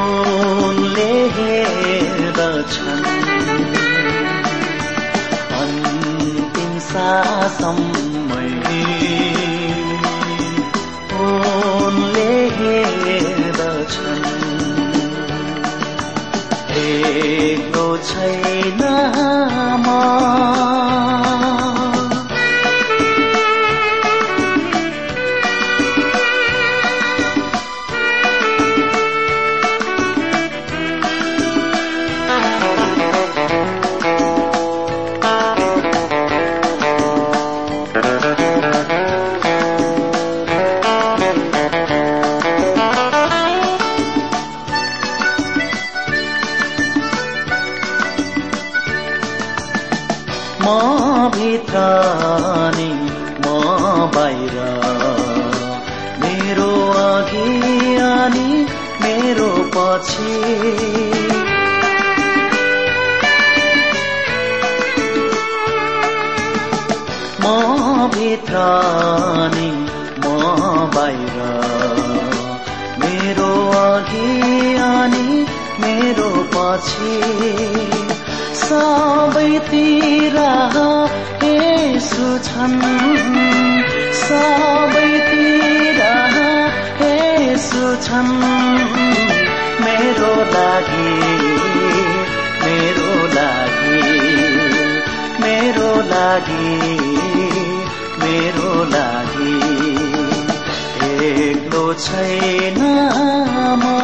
उनले हेर्दछन्। अन्तिम सासम्मै उनले हेर्दछन्। हेर्दो छैन म ত্রাণে ত্রাণে মা বাইরা मेरो আগে আনি मेरो पछि म भित्र नि म बाहिर मेरो अघि अनि मेरो पछि सबैतिर यसु छन् सबैतिर यसु छन् मेरो लागि मेरो लागि मेरो लागि मेरो लागि एक्लो छैन साउनमा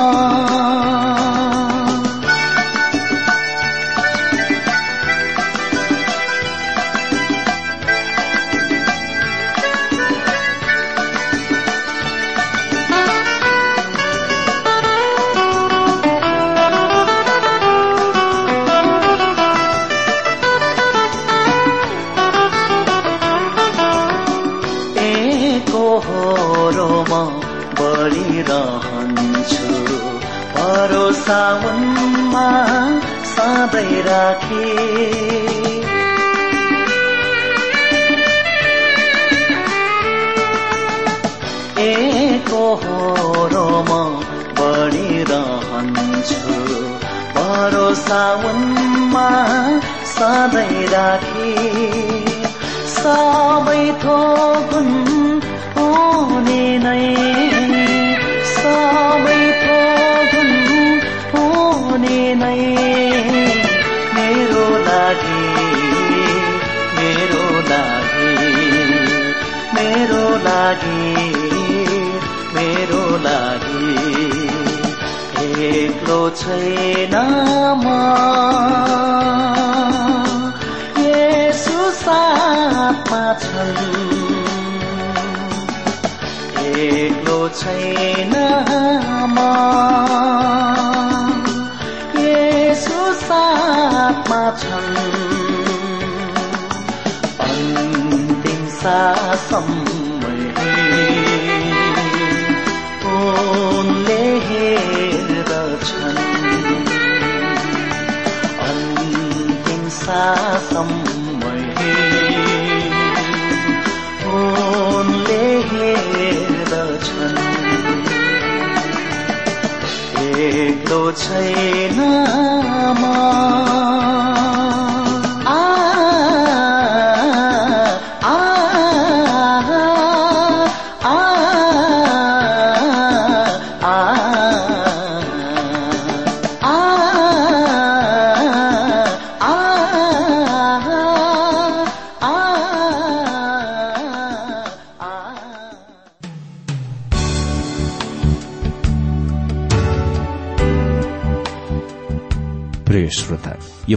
नै सबै हुने नै मेरो लागि मेरो लागि मेरो लागि मेरो लागि। एक्लो छैन म यसु साथमा छन्। एक्लो छैन म यसो साथमा छन् अन्तिम सासम्म उनले हेर्दछन् अन्तिम सासम्म उनले हेर् एक्लो छैन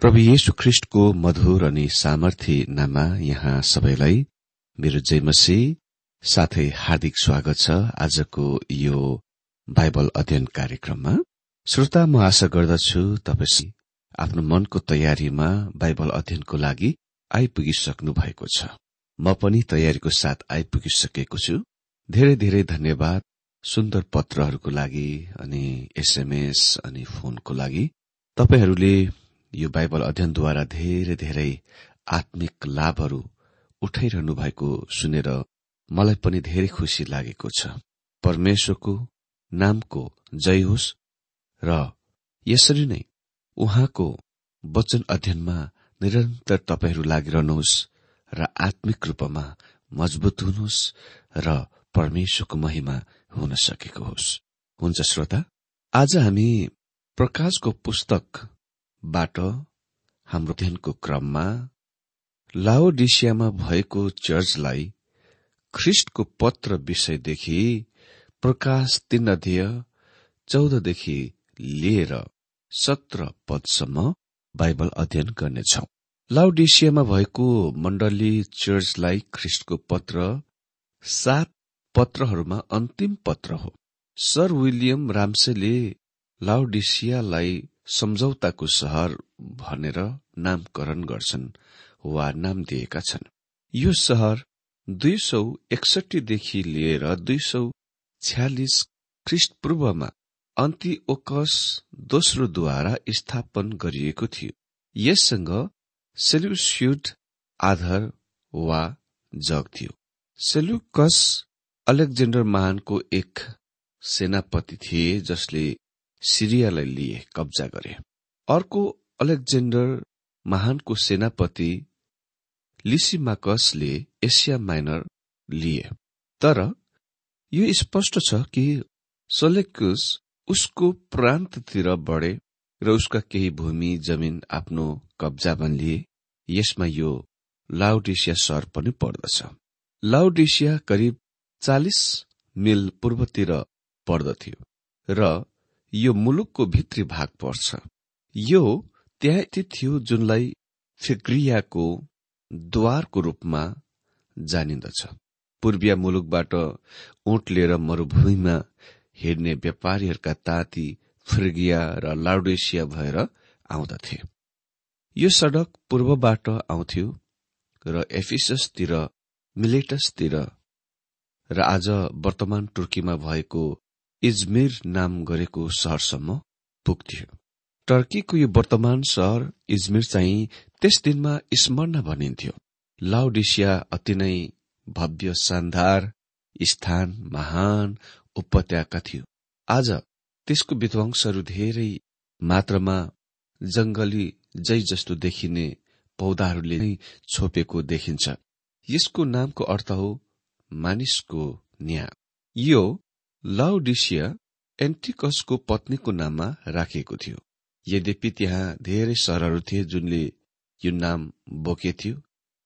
प्रभु येशु ख्रिष्टको मधुर अनि सामर्थ्य नाममा यहाँ सबैलाई मेरो जयमसी साथै हार्दिक स्वागत छ आजको यो बाइबल अध्ययन कार्यक्रममा। श्रोता म आशा गर्दछु तपाईँ आफ्नो मनको तयारीमा बाइबल अध्ययनको लागि आइपुगिसक्नु भएको छ। म पनि तयारीको साथ आइपुगिसकेको छु। धेरै धेरै धन्यवाद सुन्दर पत्रहरूको लागि अनि एसएमएस अनि फोनको लागि। तपाईँहरूले यो बाइबल अध्ययनद्वारा धेरै धेरै आत्मिक लाभहरू उठाइरहनु भएको सुनेर मलाई पनि धेरै खुसी लागेको छ। परमेश्वरको नामको जय होस् र यसरी नै उहाँको वचन अध्ययनमा निरन्तर तपाईँहरू लागिरहनुहोस् र आत्मिक रूपमा मजबुत हुनुहोस् र परमेश्वरको महिमा हुन सकेको होस्। हुन्छ श्रोता आज हामी प्रकाशको पुस्तकबाट हाम्रो अध्ययनको क्रममा लाओडिसियामा भएको चर्चलाई ख्रिष्टको पत्र विषयदेखि प्रकाश तीन अध्यय चौधदेखि लिएर सत्र पदसम्म बाइबल अध्ययन गर्नेछौ। लाउडिसियामा भएको मण्डली चर्चलाई ख्रिष्टको पत्र सात पत्रहरूमा अन्तिम पत्र हो। सर विलियम रामसेले लाउडिसियालाई सम्झौताको सहर भनेर नामकरण गर्छन् वा नाम दिएका छन्। यो सहर दुई सौ एकसठीदेखि लिएर दुई सौ छ्यालिस ख्रिस्ट पूर्वमा अन्तिओकस दोस्रोद्वारा स्थापन गरिएको थियो। यससँग सेल्युस्युड आधार वा जग थियो। सेल्युकस अलेक्जेन्डर महानको एक सेनापति थिए जसले सिरियालाई लिए कब्जा गरे। अर्को अलेक्जेन्डर महानको सेनापति लिसिमाकसले एसिया माइनर लिए। तर यो स्पष्ट छ कि सोलेक्युस उसको प्रान्ततिर बढे र उसका केही भूमि जमिन आफ्नो कब्जामा लिए। यसमा यो लाउडिसिया सहर पनि पर्दछ। लाउडिसिया करिब चालिस मिल पूर्वतिर पर्दथ्यो र यो मुलुकको भित्री भाग पर्छ। यो त्यहाँ थियो जुनलाई फिग्रियाको द्वारको रूपमा जानिन्दछ। पूर्वीय मुलुकबाट ऊँट लिएर मरूभूमिमा हिँड्ने व्यापारीहरूका ताती फ्रिगिया र लाउडेसिया भएर आउँदथे। यो सड़क पूर्वबाट आउँथ्यो र एफिससतिर मिलेटसतिर र आज वर्तमान तुर्कीमा भएको इजमिर नाम गरेको सहरसम्म पुग्थ्यो। टर्कीको यो वर्तमान सहर इजमिर चाहिँ त्यस दिनमा स्मरण भनिन्थ्यो। लाउडिसिया अति नै भव्य शानदार स्थान महान उपत्यका थियो। आज त्यसको विध्वंसहरू धेरै मात्रामा जंगली जै जस्तो देखिने पौधाहरूले नै छोपेको देखिन्छ। यसको नामको अर्थ हो मानिसको न्या यो लाउडिसिया एन्टिकसको पत्नीको नाममा राखिएको थियो। यद्यपि त्यहाँ धेरै सहरहरू थिए जुनले यो नाम बोकेथ्यो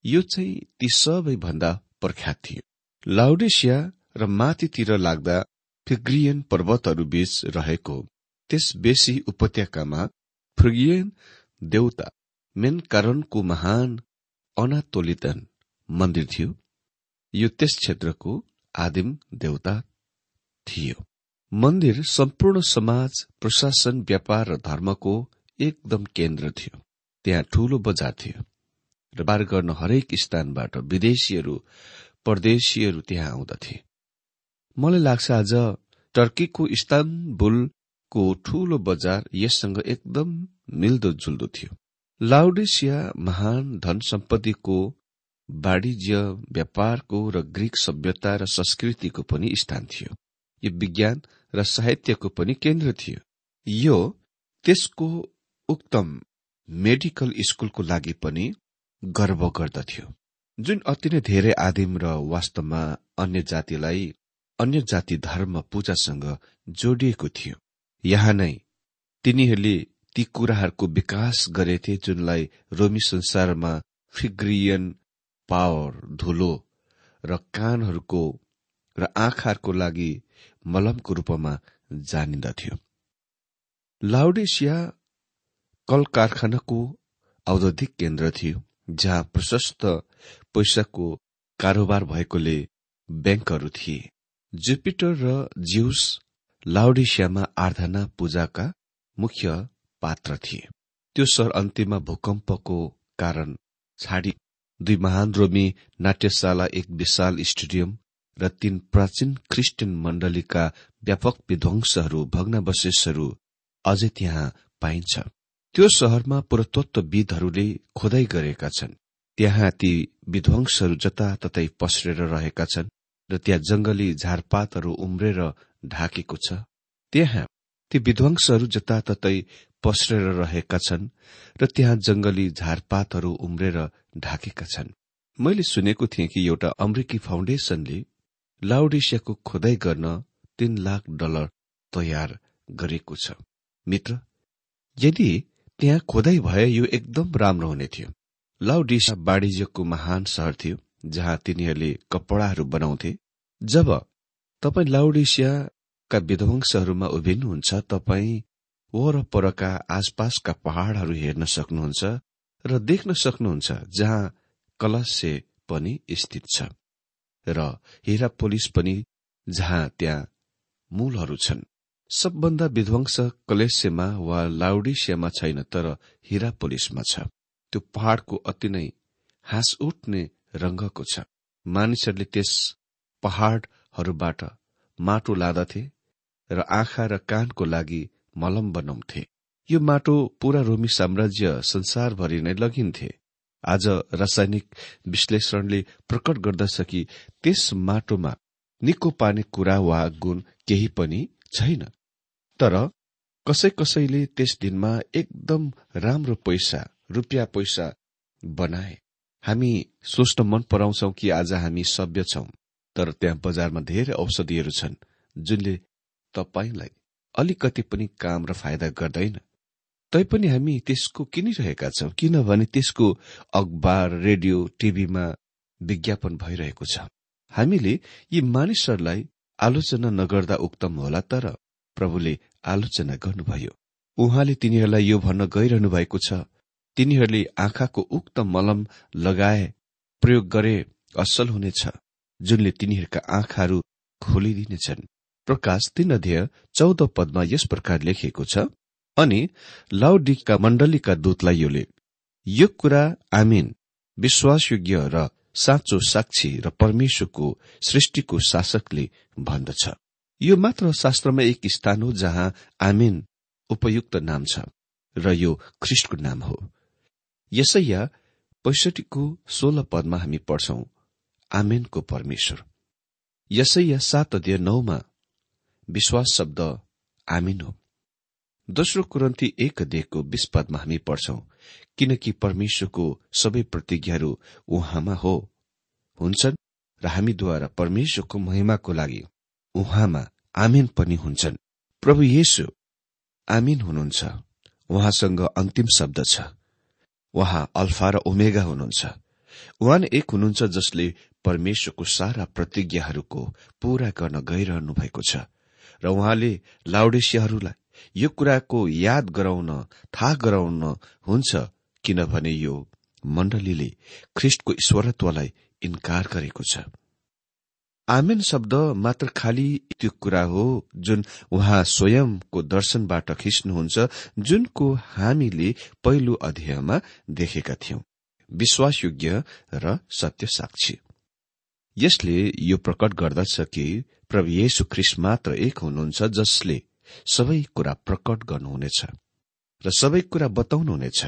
यो चाहिँ ती सबैभन्दा प्रख्यात थियो लाउडेसिया र माथितिर लाग्दा फिग्रियन पर्वतहरू बीच रहेको त्यस बेसी उपत्यकामा फ्रिगियन देउता मेनकारणको महान अनातोलितन मन्दिर थियो। यो त्यस क्षेत्रको आदिम देउता थियो। मन्दिर सम्पूर्ण समाज प्रशासन व्यापार र धर्मको एकदम केन्द्र थियो। त्यहाँ ठूलो बजार थियो र बार गर्न हरेक स्थानबाट विदेशीहरू परदेशीहरू त्यहाँ आउँदथे। मलाई लाग्छ आज टर्कीको इस्तानबुलको ठूलो बजार यससँग एकदम मिल्दो जुल्दो थियो। लाउडेसिया महान धन सम्पत्तिको वाणिज्य व्यापारको र ग्रीक सभ्यता र संस्कृतिको पनि स्थान थियो। यो विज्ञान र साहित्यको पनि केन्द्र थियो। यो त्यसको उक्तम मेडिकल स्कूलको लागि पनि गर्व गर्दथ्यो। जुन अति नै धेरै आदिम र वास्तवमा अन्य जातिलाई अन्य जाति धर्म पूजासँग जोडिएको थियो। यहाँ नै तिनीहरूले ती कुराहरूको विकास गरेथे जुनलाई रोमी संसारमा फिग्रियन पावर धुलो र कानहरूको र आँखाहरूको लागि मलमको रूपमा जानिन्दथ्यो। लाउडेसिया कल कारखानाको औद्योगिक केन्द्र थियो जहाँ प्रशस्त पैसाको कारोबार भएकोले ब्याङ्कहरू थिए। जुपिटर र जिउस लाउडेसियामा आराधना पूजाका मुख्य पात्र थिए। त्यो सहर अन्त्यमा भूकम्पको कारण छाडी दुई महान रोमी नाट्यशाला एक विशाल स्टेडियम र तीन प्राचीन क्रिस्चियन मण्डलीका व्यापक विध्वंसहरू भग्नावशेषहरू अझै त्यहाँ पाइन्छ। त्यो शहरमा पुरातत्वविदहरूले खोदाई गरेका छन्। त्यहाँ ती विध्वंसहरू जताततै पस्रेर रहेका छन् र त्यहाँ जंगली झारपातहरू उम्रेर ढाकेको छ। त्यहाँ ती विध्वंसहरू जताततै पस्रेर रहेका छन् र त्यहाँ जंगली झारपातहरू उम्रेर ढाकेका छन्। मैले सुनेको थिएँ कि एउटा अमेरिकी फाउन्डेशनले लाउडेसियाको खोदाई गर्न तीन लाख डलर तयार गरेको छ। मित्र यदि त्यहाँ खोदाई भए यो एकदम राम्रो हुने थियो। लाउडेसिया वाणिज्यको महान शहर थियो जहाँ तिनीहरूले कपडाहरू बनाउँथे। जब तपाईँ लाउडेसियाका विध्वंसहरूमा उभिनुहुन्छ तपाईँ वरपरका आसपासका पहाड़हरू हेर्न सक्नुहुन्छ र देख्न सक्नुहुन्छ जहाँ कलस्य पनि स्थित छ। र हिरा पोलिस पनि जहाँ त्यहाँ मूलहरू छन्। सबभन्दा विध्वंस कलेस्यमा वा लाउडिसियामा छैन तर हिरा पोलिसमा छ। त्यो पहाड़को अति नै हाँस उठ्ने रंगको छ। मानिसहरूले त्यस पहाड़हरूबाट माटो लादथे र आँखा र कानको लागि मलम बनाउँथे। यो माटो पूरा रोमी साम्राज्य संसारभरि नै लगिन्थे। आज रासायनिक विश्लेषणले प्रकट गर्दछ कि त्यस माटोमा निको पार्ने कुरा वा गुण केही पनि छैन। तर कसै कसैले त्यस दिनमा एकदम राम्रो पैसा रुपियाँ पैसा बनाए। हामी सोच्न मन पराउँछौ कि आज हामी सभ्य छौं तर त्यहाँ बजारमा धेरै औषधिहरू छन् जुनले तपाईँलाई अलिकति पनि काम र फाइदा गर्दैन। तैपनि हामी त्यसको किनिरहेका छौं किनभने त्यसको अखबार रेडियो टीभीमा विज्ञापन भइरहेको छ। हामीले यी मानिसहरूलाई आलोचना नगर्दा उक्तम होला तर प्रभुले आलोचना गर्नुभयो। उहाँले तिनीहरूलाई यो भन्न गइरहनु भएको छ तिनीहरूले आँखाको उक्त मलम लगाए प्रयोग गरे असल हुनेछ जुनले तिनीहरूका आँखाहरू खोलिदिनेछन्। प्रकाश तीन अध्यय चौध पदमा यस प्रकार लेखिएको छ अनि लाउडिका मण्डलीका दूतलाई यो लेख यो कुरा आमिन विश्वासयोग्य र साँचो साक्षी र परमेश्वरको सृष्टिको शासकले भन्दछ। यो मात्र शास्त्रमा एक स्थान हो जहाँ आमिन उपयुक्त नाम छ र यो ख्रिष्टको नाम हो। यसैया पैसठीको सोह्र पदमा हामी पढ्छौं आमेनको परमेश्वर। यसैया सात अध्यय नौमा विश्वास शब्द आमिन हो। दोस्रो कुरन्ती एक अध्ययको विस्पदमा हामी पढ्छौं किनकि परमेश्वरको सबै प्रतिज्ञाहरू उहाँमा हो। हुन्छन् र हामीद्वारा परमेश्वरको महिमाको लागि उहाँमा आमेन पनि हुन्छन्। प्रभु येशु आमिन हुनुहुन्छ। उहाँसँग अन्तिम शब्द छ। उहाँ अल्फा र ओमेगा हुनुहुन्छ। उहाँ एक हुनुहुन्छ जसले परमेश्वरको सारा प्रतिज्ञाहरूको पूरा गर्न गइरहनु भएको छ। र उहाँले लाउडेसियाहरूलाई यो कुराको याद गराउन थाहा गराउन हुन्छ किनभने यो मण्डलीले ख्रिष्टको ईश्वरत्वलाई इन्कार गरेको छ। आमेन शब्द मात्र खालि त्यो कुरा हो जुन उहाँ स्वयंको दर्शनबाट खिच्नुहुन्छ जुनको हामीले पहिलो अध्यायमा देखेका थियौं। विश्वासयोग्य र सत्य साक्षी यसले यो प्रकट गर्दछ कि प्रभु येशु ख्रिस्ट मात्र एक हुनुहुन्छ जसले सबै कुरा प्रकट गर्नुहुनेछ र सबै कुरा बताउनुहुनेछ।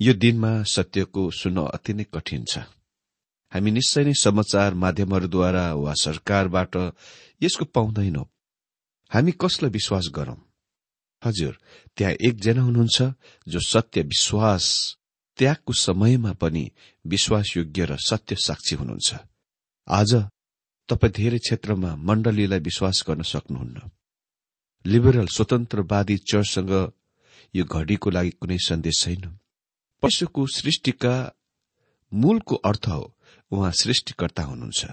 यो दिनमा सत्यको सुन्न अति नै कठिन छ। हामी निश्चय नै समाचार माध्यमहरूद्वारा वा सरकारबाट यसको पाउँदैनौ। हामी कसलाई विश्वास गरौं? हजुर त्यहाँ एकजना हुनुहुन्छ जो सत्य विश्वास त्यागको समयमा पनि विश्वासयोग्य र सत्य साक्षी हुनुहुन्छ। आज तपाईँ धेरै क्षेत्रमा मण्डलीलाई विश्वास गर्न सक्नुहुन्न। लिबरल स्वतन्त्रवादी चर्चसँग यो घडीको लागि कुनै सन्देश छैन। पशुको सृष्टिका मूलको अर्थ हो उहाँ सृष्टिकर्ता हुनुहुन्छ।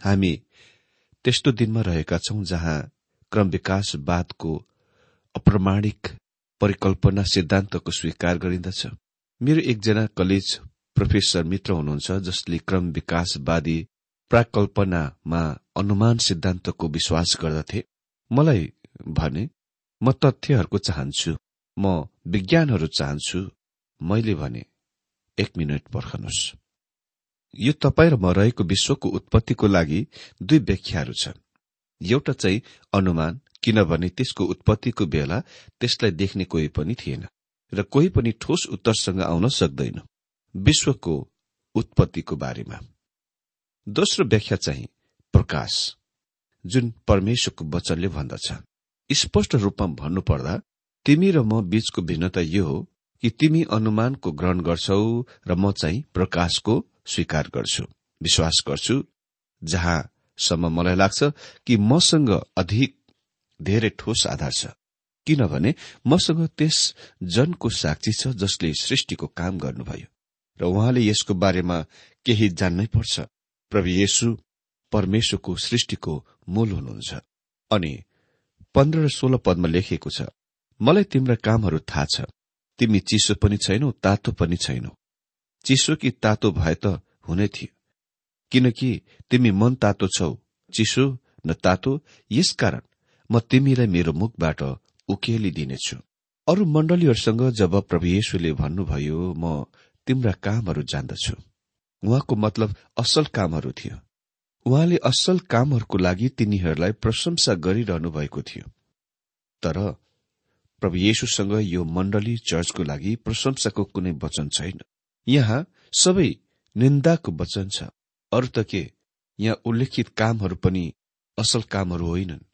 हामी त्यस्तो दिनमा रहेका छौं जहाँ क्रम विकासवादको अप्रमाणिक परिकल्पना सिद्धान्तको स्वीकार गरिन्दछ। मेरो एकजना कलेज प्रोफेसर मित्र हुनुहुन्छ जसले क्रम विकासवादी प्राकल्पनामा अनुमान सिद्धान्तको विश्वास गर्दथे। मलाई भने म तथ्यहरूको चाहन्छु। म विज्ञानहरू चाहन्छु। मैले भने एक मिनट पर्खनुहोस्। यो तपाईँ र म रहेको विश्वको उत्पत्तिको लागि दुई व्याख्याहरू छन्। एउटा चाहिँ अनुमान किनभने त्यसको उत्पत्तिको बेला त्यसलाई देख्ने कोही पनि थिएन र कोही पनि ठोस उत्तरसँग आउन सक्दैन विश्वको उत्पत्तिको बारेमा। दोस्रो व्याख्या चाहिँ प्रकाश जुन परमेश्वरको वचनले भन्दछ। स्पष्ट रूपमा भन्नुपर्दा तिमी र म बीचको भिन्नता यो हो कि तिमी अनुमानको ग्रहण गर्छौ र म चाहिँ प्रकाशको स्वीकार गर्छु। विश्वास गर्छु जहाँसम्म मलाई लाग्छ कि मसँग अधिक धेरै ठोस आधार छ। किनभने मसँग त्यस जनको साक्षी छ जसले सृष्टिको काम गर्नुभयो र उहाँले यसको बारेमा केही जान्नै पर्छ। प्रभु येशु परमेश्वरको सृष्टिको मूल हुनुहुन्छ। अनि पन्ध्र र सोह्र पदमा लेखिएको छ मलाई तिम्रा कामहरू थाहा छ। तिमी चिसो पनि छैनौ तातो पनि छैनौ। चिसो कि तातो भए त हुने थियो। किनकि तिमी मन तातो छौ चिसो न तातो यसकारण म तिमीलाई मेरो मुखबाट उकेलिदिनेछु। अरू मण्डलीहरूसँग जब प्रभु येशुले भन्नुभयो म तिम्रा कामहरू जान्दछु। उहाँको मतलब असल कामहरू थियो। उहाँले असल कामहरूको लागि तिनीहरूलाई प्रशंसा गरिरहनु भएको थियो। तर प्रभु येशुसँग यो मण्डली चर्चको लागि प्रशंसाको कुनै वचन छैन। यहाँ सबै निन्दाको वचन छ। अरू त के? यहाँ उल्लेखित कामहरू पनि असल कामहरू होइनन्।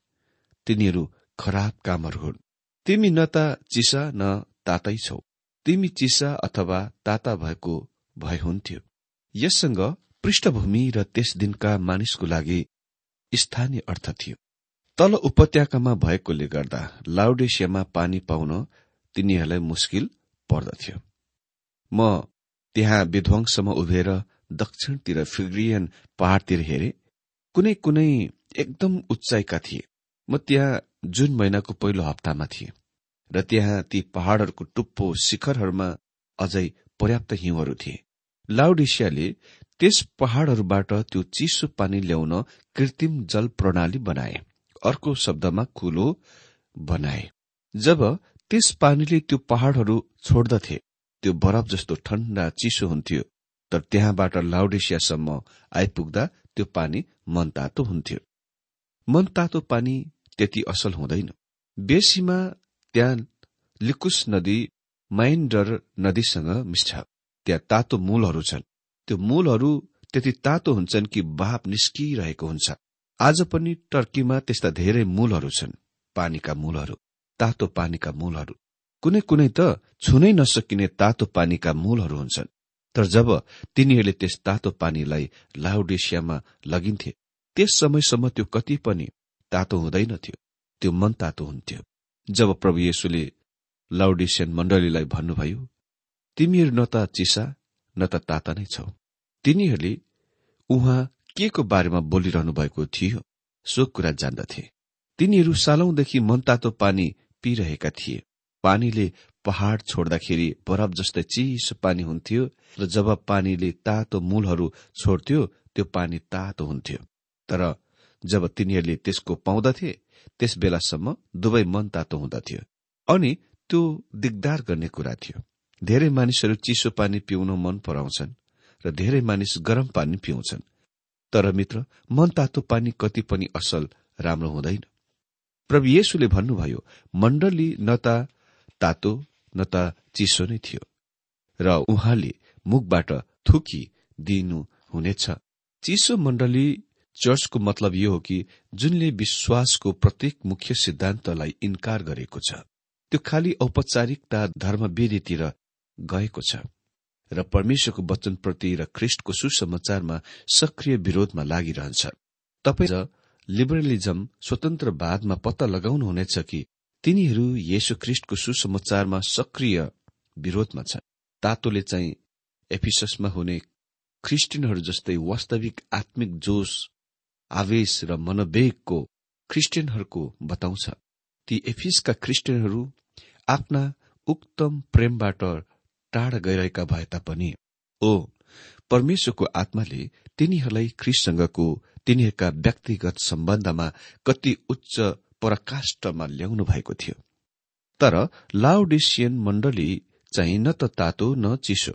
तिनीहरू खराब कामहरू हुन्। तिमी न त चिसा न तातै छौ। तिमी चिसा अथवा ताता भएको भए हुन्थ्यो। यससँग पृष्ठभूमि र त्यस दिनका मानिसको लागि स्थानीय अर्थ थियो। तल उपत्यकामा भएकोले गर्दा लाउडेसियामा पानी पाउन तिनीहरूलाई मुस्किल पर्दथ्यो। म त्यहाँ विध्वंसमा उभिएर दक्षिणतिर फिग्रियन पहाड़तिर हेरे। कुनै कुनै एकदम उचाइका थिए। म त्यहाँ जुन महिनाको पहिलो हप्तामा थिएँ र त्यहाँ ती पहाड़हरूको टुप्पो शिखरहरूमा अझै पर्याप्त हिउँहरू थिए। लाउडिसियाले त्यस पहाड़हरूबाट त्यो चिसो पानी ल्याउन कृत्रिम जल प्रणाली बनाए। अर्को शब्दमा कुलो बनाए। जब त्यस पानीले त्यो पहाड़हरू छोड्दथे त्यो बरफ जस्तो ठण्डा चिसो हुन्थ्यो तर त्यहाँबाट लाउडेसियासम्म आइपुग्दा त्यो पानी मनतातो हुन्थ्यो। मनतातो पानी त्यति असल हुँदैन। बेसीमा त्यहाँ लिकुस नदी माइन्डर नदीसँग मिस्छ। त्यहाँ तातो मूलहरू छन्। त्यो मूलहरू त्यति तातो हुन्छन् कि बाप निस्किरहेको हुन्छ। आज पनि टर्कीमा त्यस्ता धेरै मूलहरू छन्। पानीका मूलहरू तातो पानीका मूलहरू। कुनै कुनै त छुनै नसकिने तातो पानीका मूलहरू हुन्छन्। तर जब तिनीहरूले त्यस तातो पानीलाई लाउडेसियामा लगिन्थे त्यस समयसम्म त्यो कति पनि तातो हुँदैनथ्यो त्यो मन तातो हुन्थ्यो। जब प्रभु येशुले लाउडिसियन मण्डलीलाई भन्नुभयो तिमीहरू न त चिसा न त ताता नै छौ। तिनीहरूले उहाँ के को बारेमा बोलिरहनु भएको थियो सो कुरा जान्दथे। तिनीहरू सालौंदेखि मनतातो पानी पिइरहेका थिए। पानीले पहाड़ छोड्दाखेरि बरफ जस्तै चिसो पानी हुन्थ्यो र जब पानीले तातो मूलहरू छोड्थ्यो त्यो पानी तातो हुन्थ्यो। तर जब तिनीहरूले त्यसको पाउँदथे त्यस बेलासम्म दुवै मन तातो हुँदथ्यो। अनि त्यो दिगदार गर्ने कुरा थियो। धेरै मानिसहरू चिसो पानी पिउन मन पराउँछन् र धेरै मानिस गरम पानी पिउँछन्। तर मित्र मन तातो पानी कति पनि असल राम्रो हुँदैन। प्रभु येशुले भन्नुभयो मण्डली न तातो न त चिसो नै थियो र उहाँले मुखबाट थुकी दिनु हुनेछ। चिसो मण्डली चर्चको मतलब यो हो कि जुनले विश्वासको प्रत्येक मुख्य सिद्धान्तलाई इन्कार गरेको छ। त्यो खालि औपचारिकता धर्मवेदीतिर गएको छ र परमेश्वरको वचनप्रति र ख्रिष्टको सुसमाचारमा सक्रिय विरोधमा लागिरहन्छ। तपाईँ लिबरलिजम स्वतन्त्रवादमा पत्ता लगाउनुहुनेछ कि तिनीहरू येशु ख्रिष्टको सुसमाचारमा सक्रिय विरोधमा छन्। तातोले चाहिँ एफिससमा हुने ख्रिस्टियनहरू जस्तै वास्तविक आत्मिक जोश आवेश र मनोवेगको ख्रिस्टियनहरूको बताउँछ। ती एफिसका ख्रिस्टियनहरू आफ्ना उक्तम प्रेमबाट टाढा गइरहेका भए तापनि ओ परमेश्वरको आत्माले तिनीहरूलाई ख्रिससँगको तिनीहरूका व्यक्तिगत सम्बन्धमा कति उच्च पराकाष्ठमा ल्याउनु भएको थियो। तर लाउडिसियन मण्डली चाहिँ न त तातो न चिसो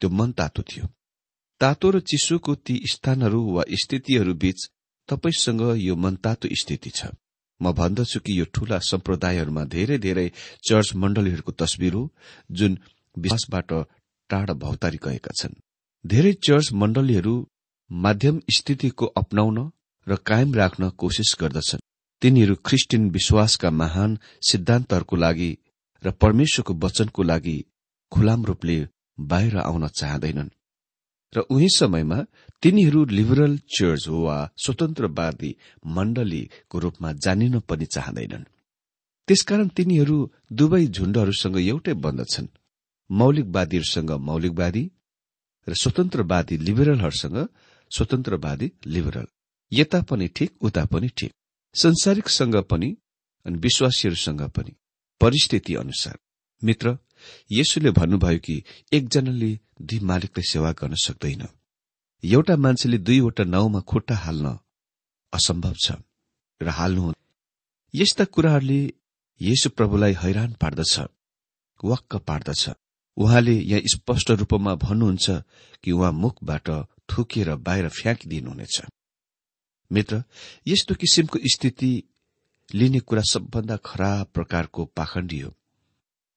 त्यो मन तातो थियो। तातो र चिसोको ती स्थानहरू वा स्थितिहरू बीच तपाईँसँग यो मनतातो स्थिति छ। म भन्दछु कि यो ठूला सम्प्रदायहरूमा धेरै धेरै चर्च मण्डलीहरूको तस्विर हो जुन विश्वासबाट टाढा भौतारी गएका छन्। धेरै चर्च मण्डलीहरू माध्यम स्थितिको अपनाउन र कायम राख्न कोशिश गर्दछन्। तिनीहरू ख्रिस्टियन विश्वासका महान सिद्धान्तहरूको लागि र परमेश्वरको वचनको लागि खुलाम रूपले बाहिर आउन चाहँदैनन्। र उही समयमा तिनीहरू लिबरल चर्च वा स्वतन्त्रवादी मण्डलीको रूपमा जानिन पनि चाहँदैनन्। त्यसकारण तिनीहरू दुवै झुण्डहरूसँग एउटै बन्दछन्। मौलिकवादीहरूसँग मौलिकवादी र स्वतन्त्रवादी लिबरलहरूसँग स्वतन्त्रवादी लिबरल। यता पनि ठिक उता पनि ठिक। संसारिकसँग पनि अनि विश्वासीहरूसँग पनि परिस्थिति अनुसार। मित्र यसुले भन्नुभयो कि एकजनाले दुई मालिकलाई सेवा गर्न सक्दैन। एउटा मान्छेले दुईवटा नाउँमा खुट्टा हाल्न असम्भव छ र हाल्नु यस्ता कुराहरूले येशु प्रभुलाई हैरान पार्दछ वाक्क पार्दछ। उहाँले यहाँ स्पष्ट रूपमा भन्नुहुन्छ कि उहाँ मुखबाट थुकेर बाहिर फ्याँकिदिनुहुनेछ। मित्र यस्तो किसिमको स्थिति लिने कुरा सबभन्दा खराब प्रकारको पाखण्डी हो।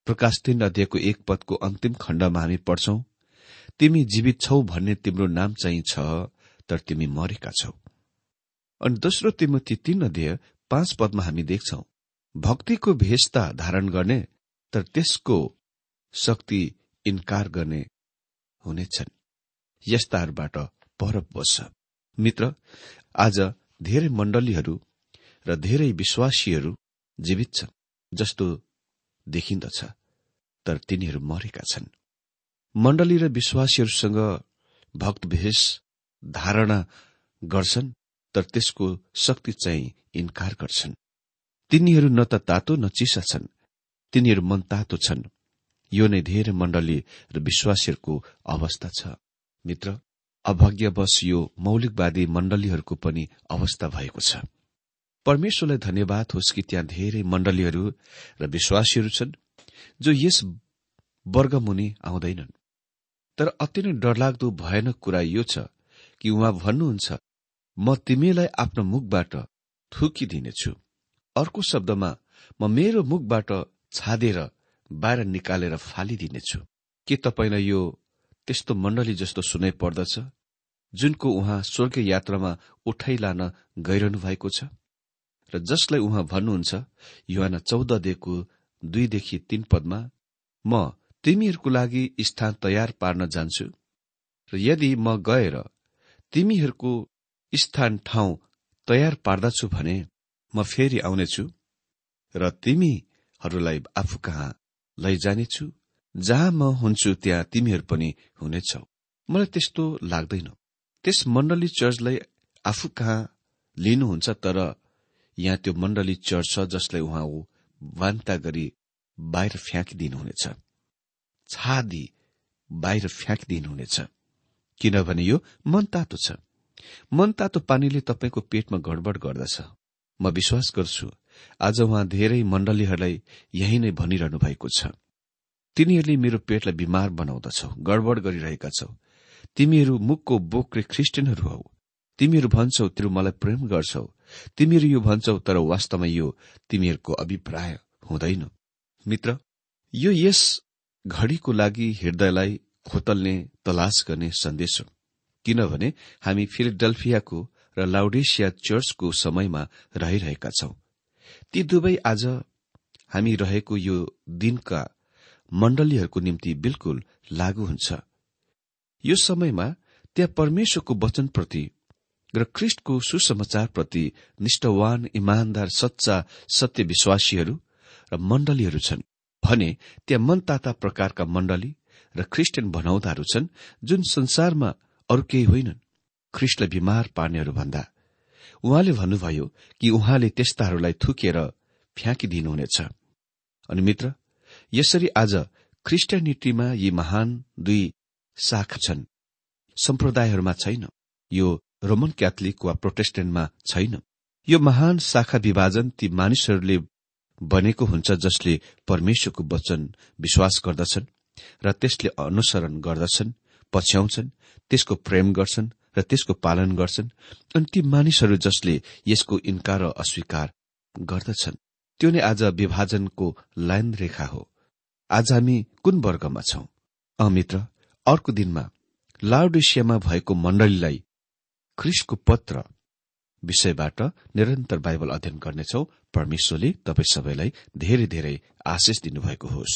प्रकाश तीन अध्ययको एक पदको अन्तिम खण्डमा हामी पढ्छौ तिमी जीवित छौ भन्ने तिम्रो नाम चाहिँ छ तर तिमी मरेका छौ। अनि दोस्रो तिमती तीन अध्यय पाँच पदमा हामी देख्छौ भक्तिको भेषता धारण गर्ने तर त्यसको शक्ति इन्कार गर्ने हुनेछन्। यस्ताहरूबाट पर बस्छ। मित्र आज धेरै मण्डलीहरू र धेरै विश्वासीहरू जीवित छन् जस्तो देखिन्दछ तर तिनीहरू मरेका छन्। मण्डली र विश्वासीहरूसँग भक्तभेष धारणा गर्छन् तर त्यसको शक्ति चाहिँ इन्कार गर्छन्। तिनीहरू न त तातो न चिसा छन् तिनीहरू मन तातो छन्। यो नै धेरै मण्डली र विश्वासीहरूको अवस्था छ। मित्र अभाग्यवश यो मौलिकवादी मण्डलीहरूको पनि अवस्था भएको छ। परमेश्वरलाई धन्यवाद होस् कि त्यहाँ धेरै मण्डलीहरू र विश्वासीहरू छन् जो यस वर्गमुनि आउँदैनन्। तर अति नै डरलाग्दो भयानक कुरा यो छ कि उहाँ भन्नुहुन्छ म तिमीलाई आफ्नो मुखबाट थुकिदिनेछु। अर्को शब्दमा म मेरो मुखबाट छादेर बाहिर निकालेर फालिदिनेछु। के तपाईँलाई यो त्यस्तो मण्डली जस्तो सुनाइ पर्दछ जुनको उहाँ स्वर्ग यात्रामा उठाइ लान गइरहनु भएको छ? र जसलाई उहाँ भन्नुहुन्छ युवाना चौध दिएको दुईदेखि तीन पदमा म तिमीहरूको लागि स्थान तयार पार्न जान्छु। र यदि म गएर तिमीहरूको स्थान ठाउँ तयार पार्दछु भने म फेरि आउनेछु। र तिमीहरूलाई आफू कहाँ लैजानेछु। जहाँ म हुन्छु त्यहाँ तिमीहरू पनि हुनेछौ। मलाई त्यस्तो लाग्दैन। त्यस मण्डली चर्चलाई आफू कहाँ लिनुहुन्छ तर यहाँ त्यो मण्डली चर्च छ जसलाई उहाँ वान्ता गरी बाहिर फ्याँकिदिनुहुनेछ। छादी बाहिर फ्याँकिदिनुहुनेछ। किनभने यो मनतातो छ। मनतातो पानीले तपाईँको पेटमा गडबड गर्दछ। म विश्वास गर्छु आज उहाँ धेरै मण्डलीहरूलाई यही नै भनिरहनु भएको छ। तिनीहरूले मेरो पेटलाई बिमार बनाउँदछौ गडबड गरिरहेका छौ। तिमीहरू मुखको बोक्रे ख्रिस्टियनहरू हौ। तिमीहरू भन्छौ तिमीहरू मलाई प्रेम गर्छौ। तिमीहरू यो भन्छौ तर वास्तवमा यो तिमीहरूको अभिप्राय हुँदैन। मित्र यो यस घड़ीको लागि हृदयलाई खोतल्ने तलास गर्ने सन्देश हो। किनभने हामी फिलिडल्फियाको र लाउडेसिया चर्चको समयमा रहिरहेका छौं। ती दुवै आज हामी रहेको यो दिनका मण्डलीहरूको निम्ति बिल्कुल लागू हुन्छ। यो समयमा त्यहाँ परमेश्वरको वचनप्रति र ख्रिष्टको सुसमाचारप्रति निष्ठवान इमान्दार सच्चा सत्य विश्वासीहरू र मण्डलीहरू छन्। भने त्यहाँ मनताता प्रकारका मण्डली र ख्रिस्टियन भनाउँदाहरू छन् जुन संसारमा अरू केही होइनन्। ख्रिस्टलाई बिमार पार्नेहरू भन्दा उहाँले भन्नुभयो कि उहाँले त्यस्ताहरूलाई थुकेर फ्याँकिदिनुहुनेछ। अनि मित्र यसरी आज ख्रिस्टियानिटीमा यी महान दुई शाखा छन्। सम्प्रदायहरूमा छैन। यो रोमन क्याथोलिक वा प्रोटेस्टेन्टमा छैन। यो महान शाखा विभाजन ती मानिसहरूले बनेको हुन्छ जसले परमेश्वरको वचन विश्वास गर्दछन् र त्यसले अनुसरण गर्दछन् पछ्याउँछन् त्यसको प्रेम गर्छन् र त्यसको पालन गर्छन् अनि ती मानिसहरू जसले यसको इन्कार र अस्वीकार गर्दछन् त्यो नै आज विभाजनको लाइन रेखा हो। आज हामी कुन वर्गमा छौं? अमित्र अर्को दिनमा लाउडेसियामा भएको मण्डलीलाई ख्रिसको पत्र विषयबाट निरन्तर बाइबल अध्ययन गर्नेछौ। परमेश्वरले तपाईँ सबैलाई धेरै धेरै आशिष दिनुभएको होस्।